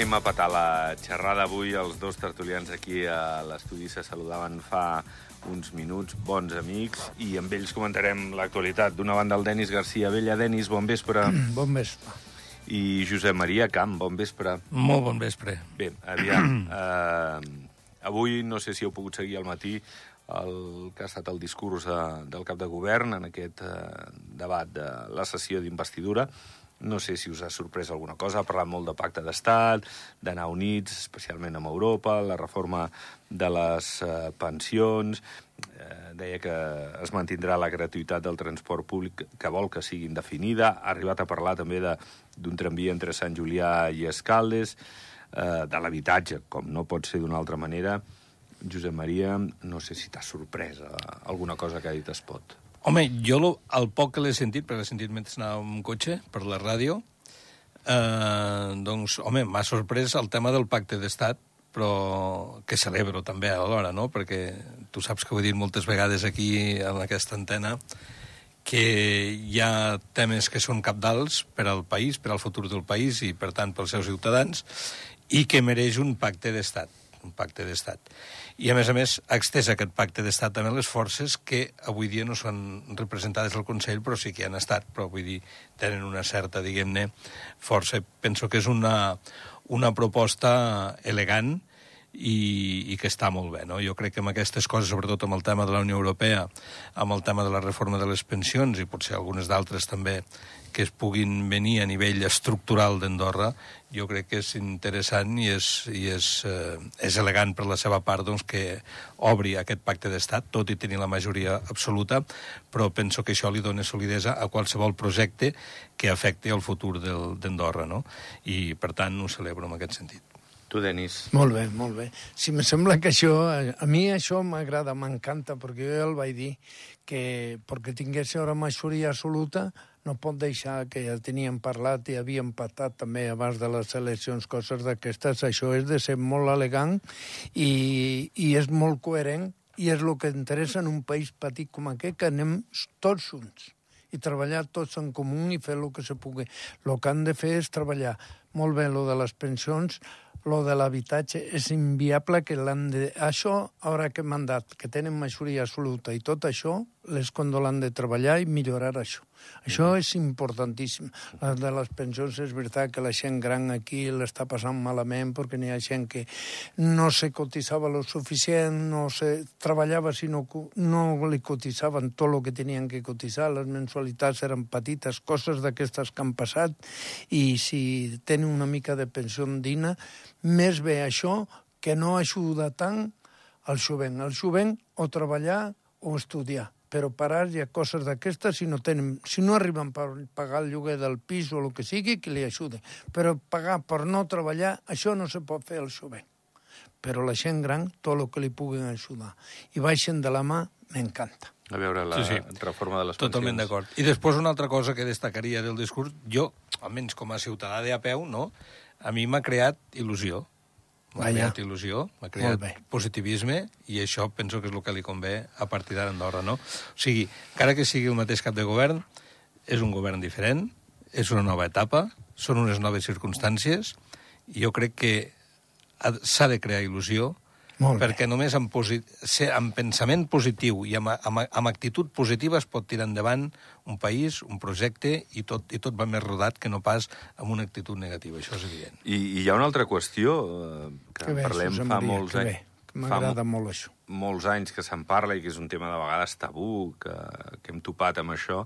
anem a patar la xerrada avui. Els dos tertulians aquí a l'estudi se saludaven fa uns minuts, bons amics, i amb ells comentarem l'actualitat. D'una banda, el Denis Garcia Vella. Denis, bon vespre. Bon vespre. I Josep Maria Camp, bon vespre. Molt bon vespre. Bé, aviam. eh, avui, no sé si heu pogut seguir al matí el que ha estat el discurs de, del cap de govern en aquest eh, debat de la sessió d'investidura. No sé si us ha sorprès alguna cosa. Ha parlat molt de pacte d'estat, d'anar units, especialment amb Europa, la reforma de les eh, pensions... Eh, deia que es mantindrà la gratuïtat del transport públic, que vol que sigui indefinida. Ha arribat a parlar també d'un tramvia entre Sant Julià i Escaldes, eh, de l'habitatge, com no pot ser d'una altra manera. Josep Maria, no sé si t'ha sorprès eh, alguna cosa que ha dit Espot. Home, jo lo, el poc que l'he sentit, perquè l'he sentit mentre anava amb un cotxe, per la ràdio, eh, doncs, home, m'ha sorprès el tema del pacte d'estat, però que celebro també alhora, no? Perquè tu saps que ho he dit moltes vegades aquí en aquesta antena, que hi ha temes que són capdals per al país, per al futur del país i, per tant, pels seus ciutadans, i que mereix un pacte d'estat un pacte d'estat. I, a més a més, ha extès aquest pacte d'estat també les forces que avui dia no són representades al Consell, però sí que han estat, però vull dir, tenen una certa, diguem-ne, força. Penso que és una, una proposta elegant i, i que està molt bé. No? Jo crec que amb aquestes coses, sobretot amb el tema de la Unió Europea, amb el tema de la reforma de les pensions i potser algunes d'altres també que es puguin venir a nivell estructural d'Andorra, jo crec que és interessant i és, i és, eh, és elegant per la seva part doncs, que obri aquest pacte d'estat, tot i tenir la majoria absoluta, però penso que això li dona solidesa a qualsevol projecte que afecti el futur d'Andorra, no? I, per tant, ho celebro en aquest sentit. Tu, Denis. Molt bé, molt bé. Si me sembla que això... A mi això m'agrada, m'encanta, perquè jo ja el vaig dir, que perquè tingués ara majoria absoluta no pot deixar, que ja teníem parlat i havíem patat també abans de les eleccions coses d'aquestes, això és de ser molt elegant i, i és molt coherent i és el que interessa en un país petit com aquest, que anem tots junts i treballar tots en comú i fer el que se pugui. El que han de fer és treballar molt bé lo de les pensions, lo de l'habitatge és inviable que l'han de... Això, ara que m'han dat, que tenen majoria absoluta i tot això, les condo l'han de treballar i millorar això. Això és importantíssim. La de les pensions és veritat que la gent gran aquí l'està passant malament perquè n'hi ha gent que no se cotitzava lo suficient, no se treballava si no, no li cotitzaven tot el que tenien que cotitzar, les mensualitats eren petites, coses d'aquestes que han passat, i si tenen una mica de pensió digna, més bé això que no ajuda tant al jovent. El jovent o treballar o estudiar però parar hi ha coses d'aquestes si no, tenen, si no arriben per pagar el lloguer del pis o el que sigui, que li ajude. Però pagar per no treballar, això no se pot fer al jovent. Però la gent gran, tot el que li puguin ajudar. I baixen de la mà, m'encanta. A veure la Sí, sí. reforma de les Totalment pensions. d'acord. I després una altra cosa que destacaria del discurs, jo, almenys com a ciutadà de a peu, no? A mi m'ha creat il·lusió. M'ha creat il·lusió, m'ha creat positivisme, i això penso que és el que li convé a partir d'ara Andorra, no? O sigui, encara que sigui el mateix cap de govern, és un govern diferent, és una nova etapa, són unes noves circumstàncies, i jo crec que ha- s'ha de crear il·lusió. Perquè només amb, amb pensament positiu i amb, amb, amb actitud positiva es pot tirar endavant un país, un projecte, i tot, i tot va més rodat que no pas amb una actitud negativa, això és evident. I, I hi ha una altra qüestió eh, que, Que bé, parlem fa Maria, molts que anys. m'agrada molt això. molts anys que se'n parla i que és un tema de vegades tabú, que, que hem topat amb això.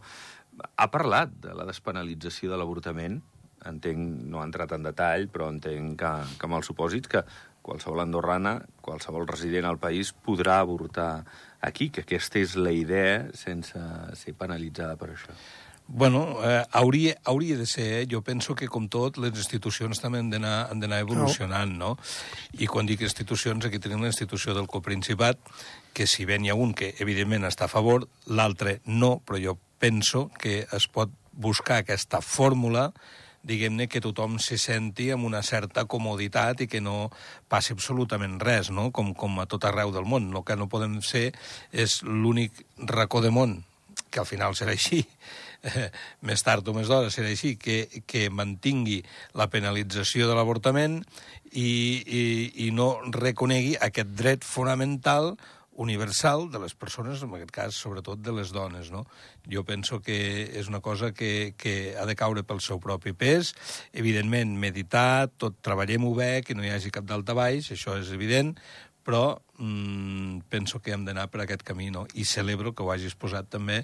Ha parlat de la despenalització de l'avortament, entenc, no ha entrat en detall, però entenc que, que amb els supòsits que qualsevol andorrana, qualsevol resident al país podrà avortar aquí, que aquesta és la idea sense ser penalitzada per això. Bueno, eh, hauria, hauria de ser, eh? jo penso que com tot, les institucions també han d'anar evolucionant, no? I quan dic institucions, aquí tenim la institució del Coprincipat, que si bé n'hi ha un que evidentment està a favor, l'altre no, però jo penso que es pot buscar aquesta fórmula diguem-ne, que tothom se senti amb una certa comoditat i que no passi absolutament res, no? com, com a tot arreu del món. El que no podem ser és l'únic racó de món que al final serà així, més tard o més d'hora serà així, que, que mantingui la penalització de l'avortament i, i, i no reconegui aquest dret fonamental universal de les persones, en aquest cas, sobretot de les dones, no? Jo penso que és una cosa que, que ha de caure pel seu propi pes. Evidentment, meditar, tot treballem-ho bé, que no hi hagi cap baix, això és evident, però mm, penso que hem d'anar per aquest camí, no? I celebro que ho hagis posat també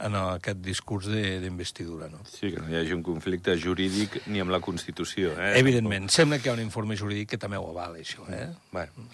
en aquest discurs d'investidura, no? Sí, que no hi hagi un conflicte jurídic ni amb la Constitució, eh? Evidentment. Sembla que hi ha un informe jurídic que també ho avala, això, eh? Bueno,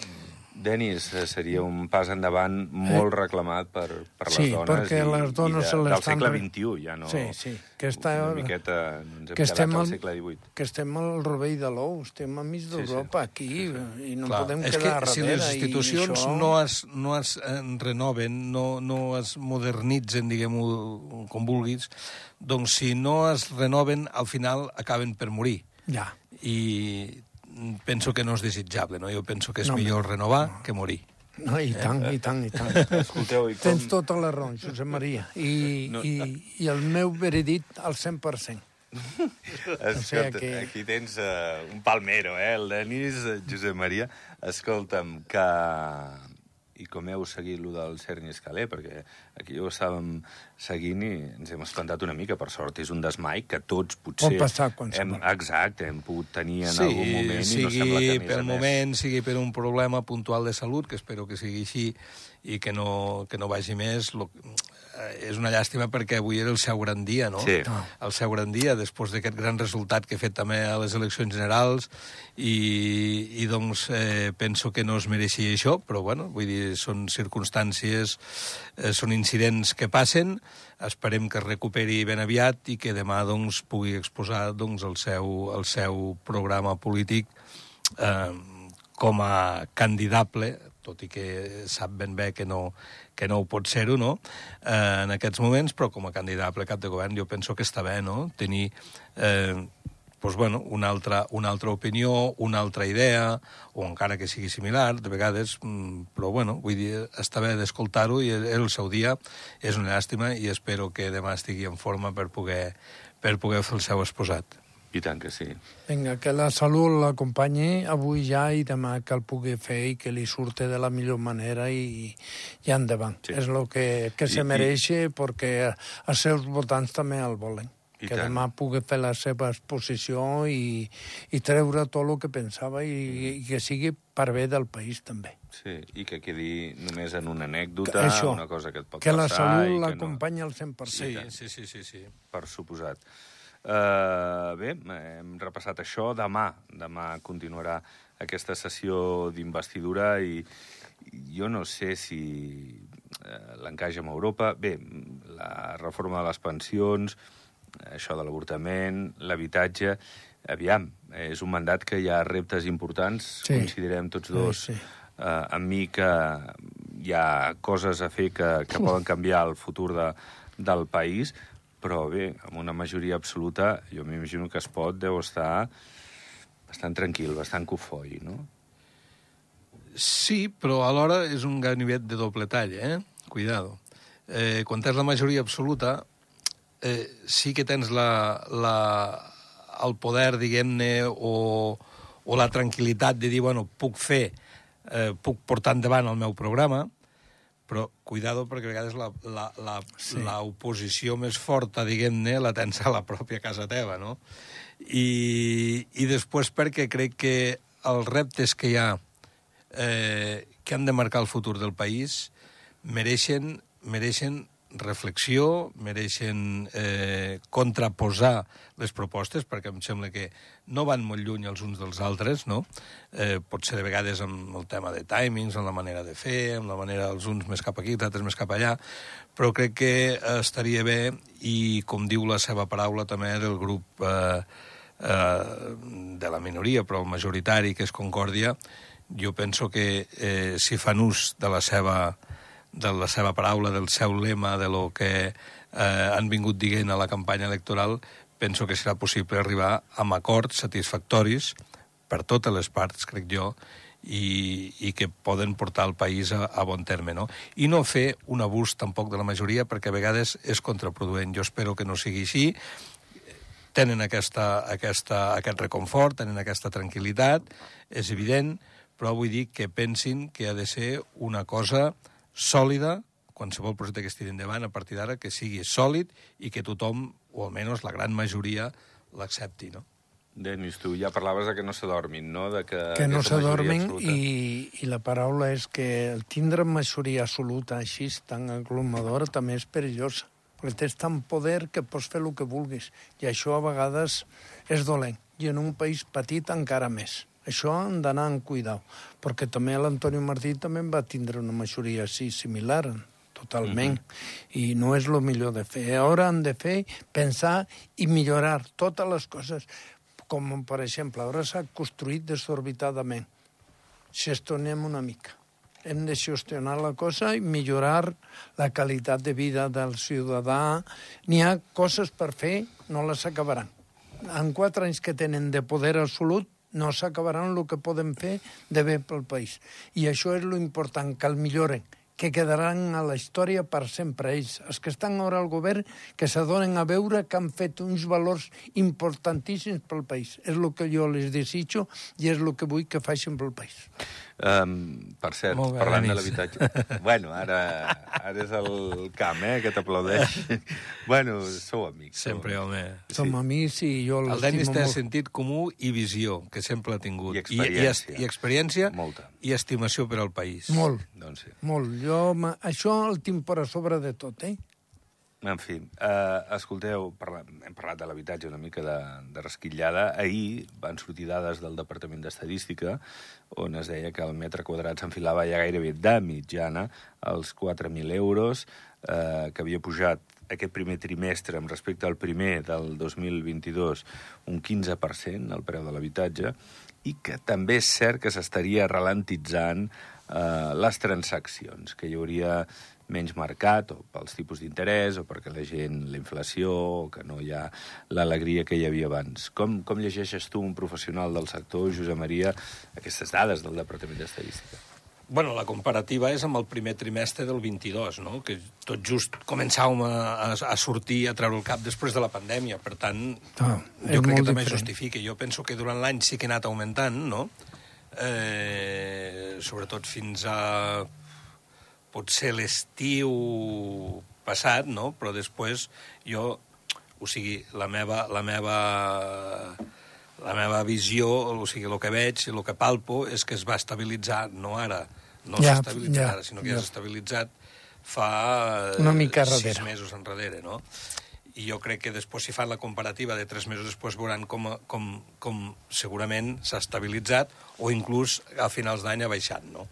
Denis, eh, seria un pas endavant molt eh? reclamat per, per les sí, dones. perquè i, les dones i se de, del l'estan... segle XXI, ja no... Sí, sí, que està... Una miqueta ens hem que estem quedat al al, segle XVIII. Que estem al rovell de l'ou, estem a mig d'Europa, sí, sí. aquí, sí, sí. i no Clar, podem és quedar que si les institucions això... no es, no es eh, renoven, no, no es modernitzen, diguem-ho com vulguis, doncs si no es renoven, al final acaben per morir. Ja. I penso que no és desitjable, no? Jo penso que és no, millor renovar no. que morir. No, i tant, i tant, i tant. Escolteu, i com... Tens tota la raó, Josep Maria. I, no, i, I el meu veredit al 100%. Escolta, o sigui que... aquí tens uh, un palmero, eh? El Denis, Josep Maria. Escolta'm, que i com heu seguit lo del Cerny Escaler, perquè aquí ho estàvem seguint i ens hem espantat una mica, per sort. És un desmai que tots potser... Pot passar hem, Exacte, hem pogut tenir en sí, algun moment sigui i no sembla que, pel moment, sigui per un problema puntual de salut, que espero que sigui així i que no, que no vagi més, lo, és una llàstima perquè avui era el seu gran dia, no? Sí. El seu gran dia, després d'aquest gran resultat que he fet també a les eleccions generals, i, i doncs eh, penso que no es mereixia això, però bueno, vull dir, són circumstàncies, eh, són incidents que passen, esperem que es recuperi ben aviat i que demà doncs, pugui exposar doncs, el, seu, el seu programa polític eh, com a candidable, tot i que sap ben bé que no, que no ho pot ser-ho, no?, eh, en aquests moments, però com a candidat a cap de govern jo penso que està bé, no?, tenir... Eh, pues, bueno, una altra, una altra opinió, una altra idea, o encara que sigui similar, de vegades, mm, però bueno, vull dir, està bé d'escoltar-ho i el seu dia és una llàstima i espero que demà estigui en forma per poder, per poder fer el seu exposat. I tant que sí. Vinga, que la salut l'acompanyi avui ja i demà que el pugui fer i que li surte de la millor manera i, i endavant. Sí. És el que, que se mereix i... perquè els seus votants també el volen. I que tant. demà pugui fer la seva exposició i, i treure tot el que pensava i, i que sigui per bé del país també. Sí, i que quedi només en una anècdota, Això, una cosa que et pot que passar... Que la salut l'acompanyi no... al 100%. Sí, sí, sí, sí, sí. Per suposat. Uh, bé, hem repassat això. Demà, demà continuarà aquesta sessió d'investidura i jo no sé si uh, l'encaix amb Europa... Bé, la reforma de les pensions, això de l'avortament, l'habitatge... Aviam, és un mandat que hi ha reptes importants, sí. considerem tots dos sí, sí. Uh, amb mi que hi ha coses a fer que, que poden canviar el futur de, del país, però bé, amb una majoria absoluta, jo m'imagino que es pot deu estar bastant tranquil, bastant cofoi, no? Sí, però alhora és un ganivet de doble tall, eh? Cuidado. Eh, quan tens la majoria absoluta, eh, sí que tens la, la, el poder, diguem-ne, o, o la tranquil·litat de dir, bueno, puc fer, eh, puc portar endavant el meu programa, però cuidado perquè a vegades la, la, la, sí. més forta, diguem-ne, la tens a la pròpia casa teva, no? I, i després perquè crec que els reptes que hi ha eh, que han de marcar el futur del país mereixen, mereixen reflexió, mereixen eh, contraposar les propostes, perquè em sembla que no van molt lluny els uns dels altres, no? Eh, pot ser de vegades amb el tema de timings, amb la manera de fer, amb la manera dels uns més cap aquí, els altres més cap allà, però crec que estaria bé, i com diu la seva paraula també del grup eh, eh, de la minoria, però el majoritari, que és Concòrdia, jo penso que eh, si fan ús de la seva de la seva paraula, del seu lema, de lo que eh, han vingut dient a la campanya electoral, penso que serà possible arribar amb acords satisfactoris per totes les parts, crec jo, i, i que poden portar el país a, a bon terme, no? I no fer un abús tampoc de la majoria, perquè a vegades és contraproduent. Jo espero que no sigui així, tenen aquesta, aquesta, aquest reconfort, tenen aquesta tranquil·litat, és evident, però vull dir que pensin que ha de ser una cosa sòlida, qualsevol projecte que estigui endavant a partir d'ara, que sigui sòlid i que tothom, o almenys la gran majoria, l'accepti, no? Denis, tu ja parlaves de que no s'adormin, no? De que, que no s'adormin i, i la paraula és que el tindre majoria absoluta així, tan aglomadora, també és perillós. Perquè tens tant poder que pots fer el que vulguis. I això a vegades és dolent. I en un país petit encara més. Això han d'anar amb cuidau. Perquè també l'Antonio Martí també va tindre una majoria així similar, totalment. I no és el millor de fer. Ara han de fer, pensar i millorar totes les coses. Com, per exemple, ara s'ha construït desorbitadament. Gestionem una mica. Hem de gestionar la cosa i millorar la qualitat de vida del ciutadà. N'hi ha coses per fer, no les acabaran. En quatre anys que tenen de poder absolut, no s'acabaran el que poden fer de bé pel país. I això és lo important, que el milloren, que quedaran a la història per sempre ells. Els que estan ara al govern, que s'adonen a veure que han fet uns valors importantíssims pel país. És el que jo les desitjo i és el que vull que facin pel país. Um, per cert, bé, parlant de Denis. l'habitatge... bueno, ara, ara és el camp, eh, que t'aplaudeix. bueno, sou amics. sou Sempre, amics. home. Som amics i jo El Denis té molt. sentit comú i visió, que sempre ha tingut. I I, experiència. i, i experiència Molta. i estimació per al país. Molt, Doncs sí. molt. Jo, ma- això el tinc per a sobre de tot, eh? En fi, uh, escolteu, parla, hem parlat de l'habitatge una mica de, de resquitllada. Ahir van sortir dades del Departament d'Estadística on es deia que el metre quadrat s'enfilava ja gairebé de mitjana als 4.000 euros, eh, que havia pujat aquest primer trimestre amb respecte al primer del 2022 un 15% el preu de l'habitatge i que també és cert que s'estaria ralentitzant eh, les transaccions, que hi hauria menys mercat o pels tipus d'interès o perquè la gent, la inflació, o que no hi ha l'alegria que hi havia abans. Com, com llegeixes tu, un professional del sector, Josep Maria, aquestes dades del Departament d'Estadística? Bueno, la comparativa és amb el primer trimestre del 22, no? que tot just començàvem a, a, a sortir, a treure el cap després de la pandèmia. Per tant, Ah, jo crec que també diferent. justifica. Jo penso que durant l'any sí que ha anat augmentant, no? Eh, sobretot fins a potser l'estiu passat, no? Però després jo, o sigui, la meva, la meva, la meva visió, o sigui, el que veig, el que palpo, és que es va estabilitzar, no ara, no Ja, s'ha estabilitzat ja, ara, sinó que ja. s'ha estabilitzat fa eh, Una mica sis darrere. mesos enrere, no? I jo crec que després, si fan la comparativa de tres mesos després, veuran com, com, com segurament s'ha estabilitzat o inclús a finals d'any ha baixat, no?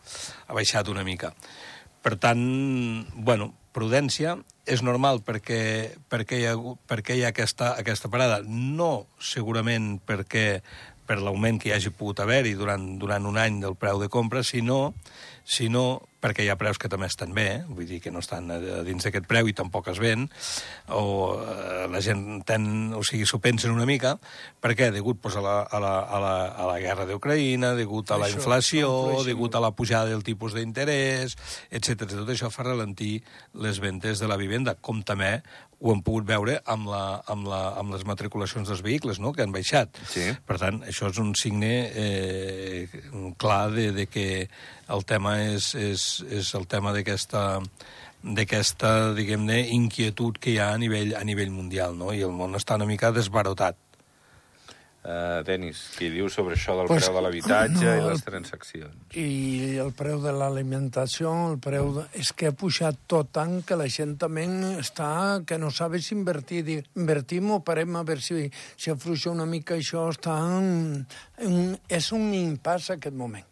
Ha baixat una mica. Per tant, bueno, prudència és normal perquè, perquè, hi, ha, perquè hi ha aquesta, aquesta parada. No segurament perquè per l'augment que hi hagi pogut haver-hi durant, durant un any del preu de compra, sinó, sinó perquè hi ha preus que també estan bé, eh? vull dir que no estan dins d'aquest preu i tampoc es ven, o eh, la gent ten, o sigui, s'ho pensen una mica, perquè degut pues, a, la, a, la, a, la, a la guerra d'Ucraïna, degut a la Això, inflació, inflació. degut a la pujada del tipus d'interès, etc. Tot això fa ralentir les ventes de la vivenda, com també ho hem pogut veure amb, la, amb, la, amb les matriculacions dels vehicles, no?, que han baixat. Sí. Per tant, això és un signe eh, clar de, de que el tema és, és, és el tema d'aquesta d'aquesta, diguem-ne, inquietud que hi ha a nivell, a nivell mundial, no? I el món està una mica desbarotat. Uh, Denis, què dius sobre això del Pues, preu de l'habitatge no, i les transaccions? I el preu de l'alimentació, el preu... De... És que ha pujat tot tant que la gent també està... que no sabe si invertir. Dir, Invertim o parem a veure si, si afluixa una mica això. Està en, en, és un impàs aquest moment.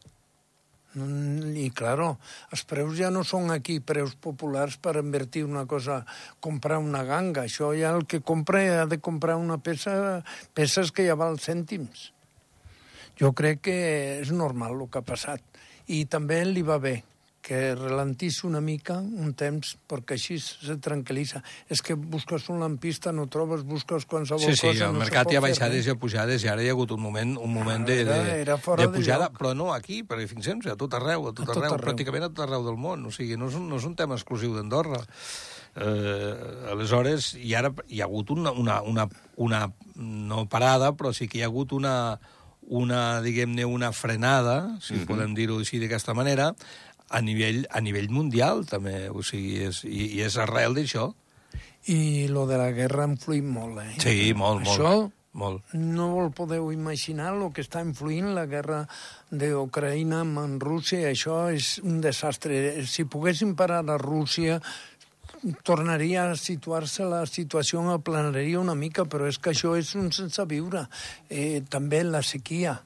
Mm, I, claro, els preus ja no són aquí preus populars per invertir una cosa, comprar una ganga. Això ja el que compra ha de comprar una peça, peces que ja val cèntims. Jo crec que és normal el que ha passat. I també li va bé que ralentís una mica un temps perquè així se tranquil·litza. És que busques un lampista, no trobes, busques qualsevol Sí, sí, cosa... el no mercat hi ha baixades i ha pujades i ara hi ha hagut un moment, un moment de, de, Era- de de pujada, lloc. però no aquí, perquè fixem-nos, a tot arreu, a tot, A tot arreu, arreu. pràcticament a tot arreu del món, o sigui, no és un, no és un tema exclusiu d'Andorra. Eh, aleshores, i ara hi ha hagut una, una, una, una, no parada, però sí que hi ha hagut una, una diguem-ne, una frenada, si Mhm. podem dir-ho així d'aquesta manera, a nivell, a nivell mundial, també, o sigui, és, i, i és arrel d'això. I lo de la guerra ha influït molt, eh? Sí, molt, molt. Això Molt. no vol podeu imaginar el que està influint la guerra d'Ucraïna amb Rússia. Això és un desastre. Si poguéssim parar a Rússia, tornaria a situar-se la situació aplanaria una mica, però és que això és un sense viure. Eh, també la sequia.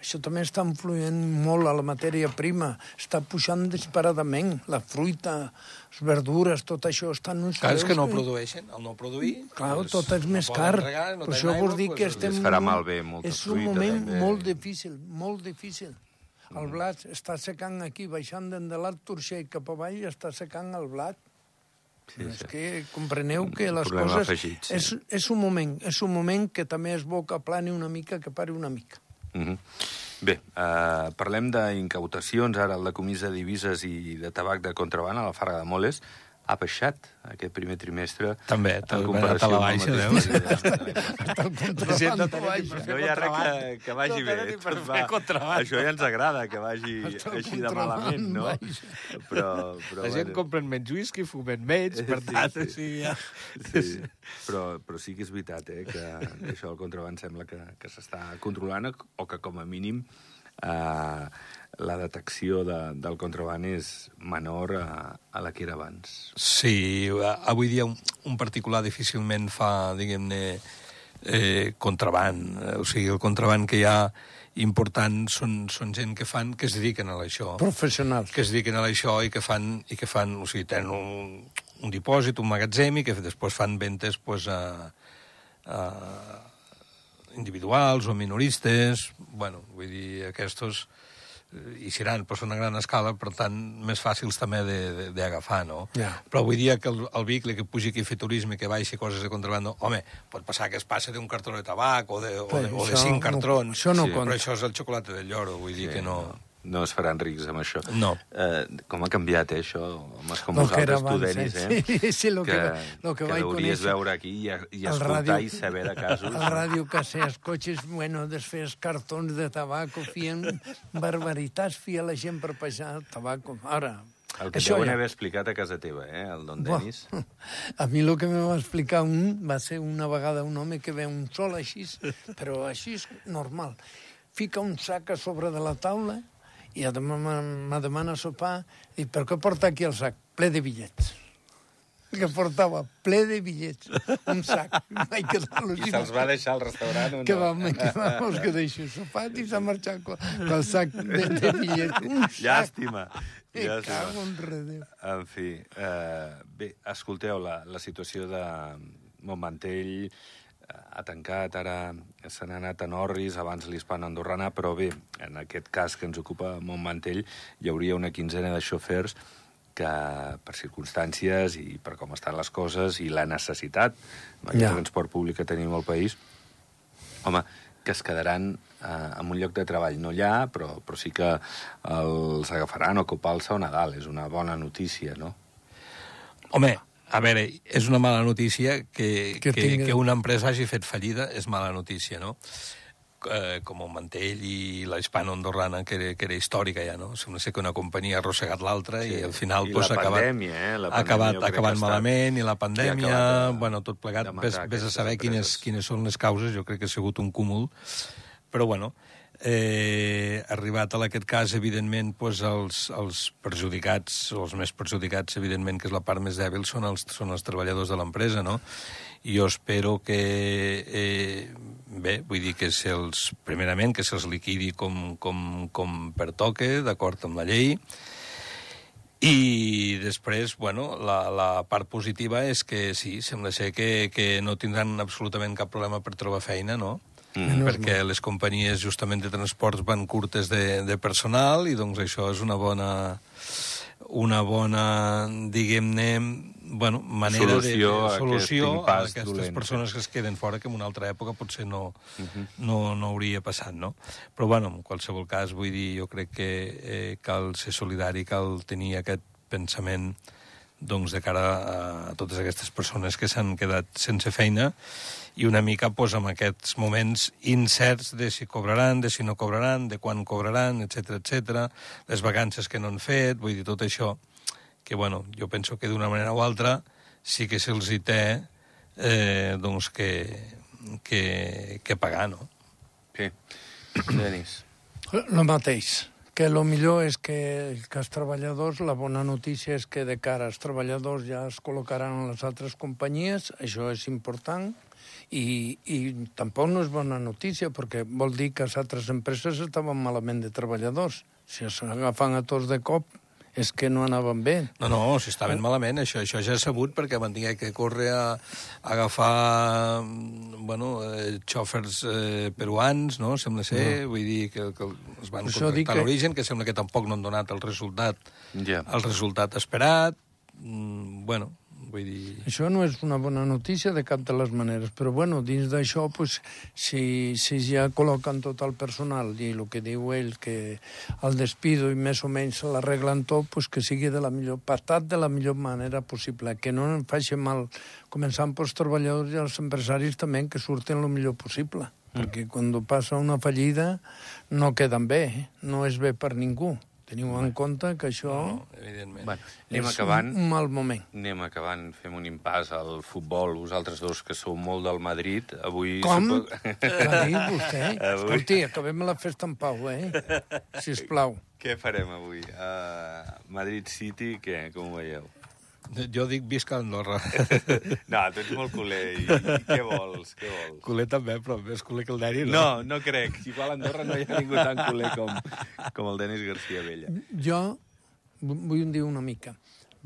Això també està influint molt a la matèria prima. Està pujant disparadament. La fruita, les verdures, tot això està en uns Clar, és que no produeixen, al no produir... Clar, doncs, tot és no més poden car. regar, no per això vos dic que doncs, estem... es farà un- malbé molta És un fruita, moment també. molt difícil, molt difícil. El blat està secant aquí, baixant d'en de l'Alt Turxell cap avall, està secant el blat. Sí, és sí. que compreneu que les problema coses... afegit, sí. és, és un moment, és un moment que també és bo que plani una mica, que pari una mica. Mhm. Bé, eh, parlem d'incautacions. Ara el decomís de divises i de tabac de contraban a la Farga de Moles ha baixat aquest primer trimestre. També, en també comparació a la amb el baixa, el gent baixa. per No hi ha res que, que vagi No bé. Tot contraban. Això ja ens agrada, que vagi així de malament, no? Però, però, La gent bueno, compren menys whisky, fumen menys, per Sí, tant, sí. sigui, ja... Sí, però, però sí que és veritat eh, que, que això del contraban sembla que, que s'està controlant o que com a mínim eh, la detecció de, del contraban és menor a, a la que era abans. Sí, avui dia un, un particular difícilment fa, diguem-ne, eh, contraband. Eh, O sigui, el contraband que hi ha important són, són gent que fan, que es dediquen a això. Professionals. que es dediquen a això i que fan, i que fan o sigui, tenen un, un dipòsit, un magatzem, i que després fan ventes pues, a, a individuals o minoristes, bueno, vull dir, aquests eh, hi seran pues, a una gran escala, per tant, més fàcils també de- de- d'agafar, no? Ja. Però vull dir que el, el vehicle que pugi aquí a fer turisme, que baixi coses de contrabando, home, pot passar que es passa d'un cartró de tabac o de, o de, o de cinc no- cartrons. això no sí, compta. Però això és el xocolata del lloro, vull dir que no... No es faran rics amb això. No. Eh, com ha canviat, eh, això? Homes com Lo que vosaltres, tu, Denis, eh? eh? Sí, sí, lo que- lo que que vaig conèixer. veure aquí i, i escoltar ràdio- i saber de casos. El ràdio casser, els cotxes, bueno, desfés cartons de tabaco, fien barbaritats, fia la gent per passar tabaco. Ara, El que això deuen ja- haver explicat a casa teva, eh, el don Buah. Denis. A mi el que me va explicar un va ser una vegada un home que ve un sol així, però així és normal. Fica un sac a sobre de la taula i a demà me demana sopar i per què porta aquí el sac? Ple de bitllets. Que portava ple de bitllets, un sac. Vaig quedar I se'ls va deixar al restaurant o no? Que vam, que vam, que deixo sopat i s'ha marxat con el sac de, de bitllets. Un sac. Llàstima. Me llàstima. cago en redeu. En fi, eh, bé, escolteu, la, la situació de Montmantell ha tancat, ara se n'ha anat a Norris, abans l'Hispana Andorrana, però bé, en aquest cas que ens ocupa Montmantell, hi hauria una quinzena de xofers que per circumstàncies i per com estan les coses i la necessitat amb el Ja. transport públic que tenim al país, home, que es quedaran eh, en un lloc de treball, no allà, però, però sí que els agafaran o copar-se a Nadal. És una bona notícia, no? Home, a veure, és una mala notícia que, Que que, tingui- que una empresa hagi fet fallida, és mala notícia, no? Eh, com el Mantell i la hispano-andorrana, que, era, que era històrica ja, no? Sembla ser que una companyia ha arrossegat l'altra Sí. i al final I pues, la ha acabat, pandèmia, eh? La ha pandèmia acabat, ha acabat ha malament i la pandèmia, acabat de- bueno, tot plegat, ves, ves a saber quines, quines són les causes, jo crec que ha sigut un cúmul, però bueno, eh, arribat a aquest cas, evidentment, pues, els, els perjudicats, els més perjudicats, evidentment, que és la part més dèbil, són els, són els treballadors de l'empresa, no? I jo espero que, eh, bé, vull dir que se'ls, primerament, que se'ls liquidi com, com, com pertoque, d'acord amb la llei, i després, bueno, la, la part positiva és que sí, sembla ser que, que no tindran absolutament cap problema per trobar feina, no? Mm. Perquè les companyies justament de transports van curtes de, de personal i doncs això és una bona una bona, diguem-ne, bueno, manera Solució de, a de solució aquest a aquestes dolent, persones que es queden fora, que en una altra època potser no, no, no hauria passat, no? Però, bueno, en qualsevol cas, vull dir, jo crec que eh, cal ser solidari, cal tenir aquest pensament doncs, de cara a, totes aquestes persones que s'han quedat sense feina i una mica pues, en aquests moments incerts de si cobraran, de si no cobraran, de quan cobraran, etc etc, les vacances que no han fet, vull dir, tot això que, bueno, jo penso que d'una manera o altra sí que se'ls hi té eh, doncs que, que, que pagar, no? Sí. Denis. El mateix, que el millor és que, que els treballadors, la bona notícia és que de cara als treballadors ja es col·locaran en les altres companyies, això és important, i, i tampoc no és bona notícia, perquè vol dir que les altres empreses estaven malament de treballadors. Si s'agafen a tots de cop, és que no anaven bé. No, no, si estaven malament, això, això ja és sabut, perquè van tenir que córrer a, a agafar mm, bueno, eh, xòfers eh, peruans, no?, sembla ser, no. vull dir que, que es van Això contractar a que- l'origen, que sembla que tampoc no han donat el resultat, Ja. el resultat esperat, mm, bueno, vull dir... Això no és una bona notícia de cap de les maneres, però bueno, dins d'això, pues, si, si ja col·loquen tot el personal i el que diu ell, que el despido i més o menys l'arreglen tot, pues, que sigui de la millor, patat de la millor manera possible, que no em faci mal, començant pels treballadors i els empresaris també, que surten el millor possible, mm. perquè quan passa una fallida no queden bé, eh? no és bé per ningú. Teniu en compte que això No, evidentment. Bueno, anem és acabant. un, mal moment. Anem acabant, fem un impàs al futbol. Vosaltres dos, que sou molt del Madrid, avui... Com? supo- L'ha dit vostè? Avui. Escolti, acabem la festa en pau, eh? Sisplau. Què farem avui? Uh, Madrid City, què? Com ho veieu? Jo dic visca Andorra. No, tu ets molt culer. I, i què vols? Què vols? culer també, però més culer que el Dani, no? No, no crec. Igual a Andorra no hi ha ningú tan culer com, com el Denis García Vella. Jo vu- vull dir una mica.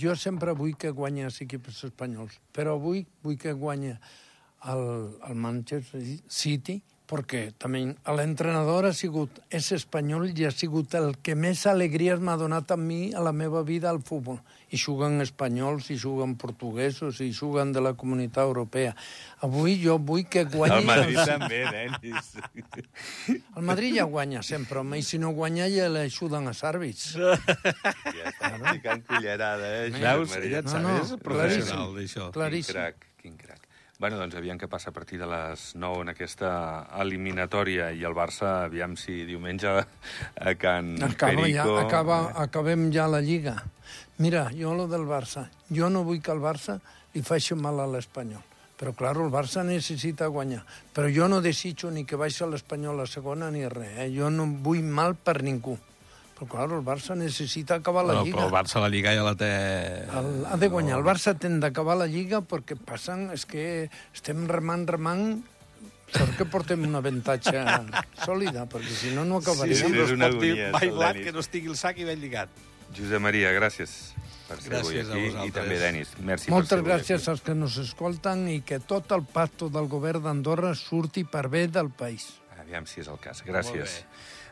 Jo sempre vull que guanya els equips espanyols, però avui vull que guanya el, el Manchester City, perquè també l'entrenador ha sigut, és espanyol i ha sigut el que més alegries m'ha donat a mi a la meva vida al futbol. I juguen espanyols, i juguen portuguesos, i juguen de la comunitat europea. Avui jo vull que guanyi... El Madrid també, Denis. El Madrid ja guanya sempre, home, i si no guanya ja l'ajuden a àrbits. Ja està ficant cullerada, eh? Veus? Ella et No, no, professional claríssim. d'això. Quin crac, quin crac. Bueno, doncs aviam què passa a partir de les 9 en aquesta eliminatòria i el Barça, aviam si diumenge a Can Acaba ja, Perico... acaba, acabem ja la Lliga. Mira, jo lo del Barça, jo no vull que el Barça li faci mal a l'Espanyol. Però, clar, el Barça necessita guanyar. Però jo no desitjo ni que baixi l'Espanyol a segona ni res. Eh? Jo no vull mal per ningú. Però, clar, el Barça necessita acabar la Bueno, Lliga. però el Barça la Lliga ja la té... El, ha de guanyar. El Barça té d'acabar la Lliga perquè passen... És que estem remant, remant... Sort que portem un avantatge sòlida, perquè si no, no acabaríem. Sí, sí, és una agonia, Mai blat que no estigui el sac i ben lligat. Josep Maria, gràcies per ser avui Gràcies a aquí. I també, Denis, merci Moltes per gràcies avui als que nos escolten i que tot el pacto del govern d'Andorra surti per bé del país. Aviam si és el cas. Gràcies.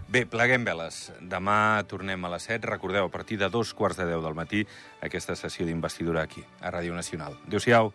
Bé, pleguem veles. Demà tornem a les 7. Recordeu, a partir de dos quarts de 10 del matí, aquesta sessió d'investidura aquí, a Ràdio Nacional. Adéu-siau.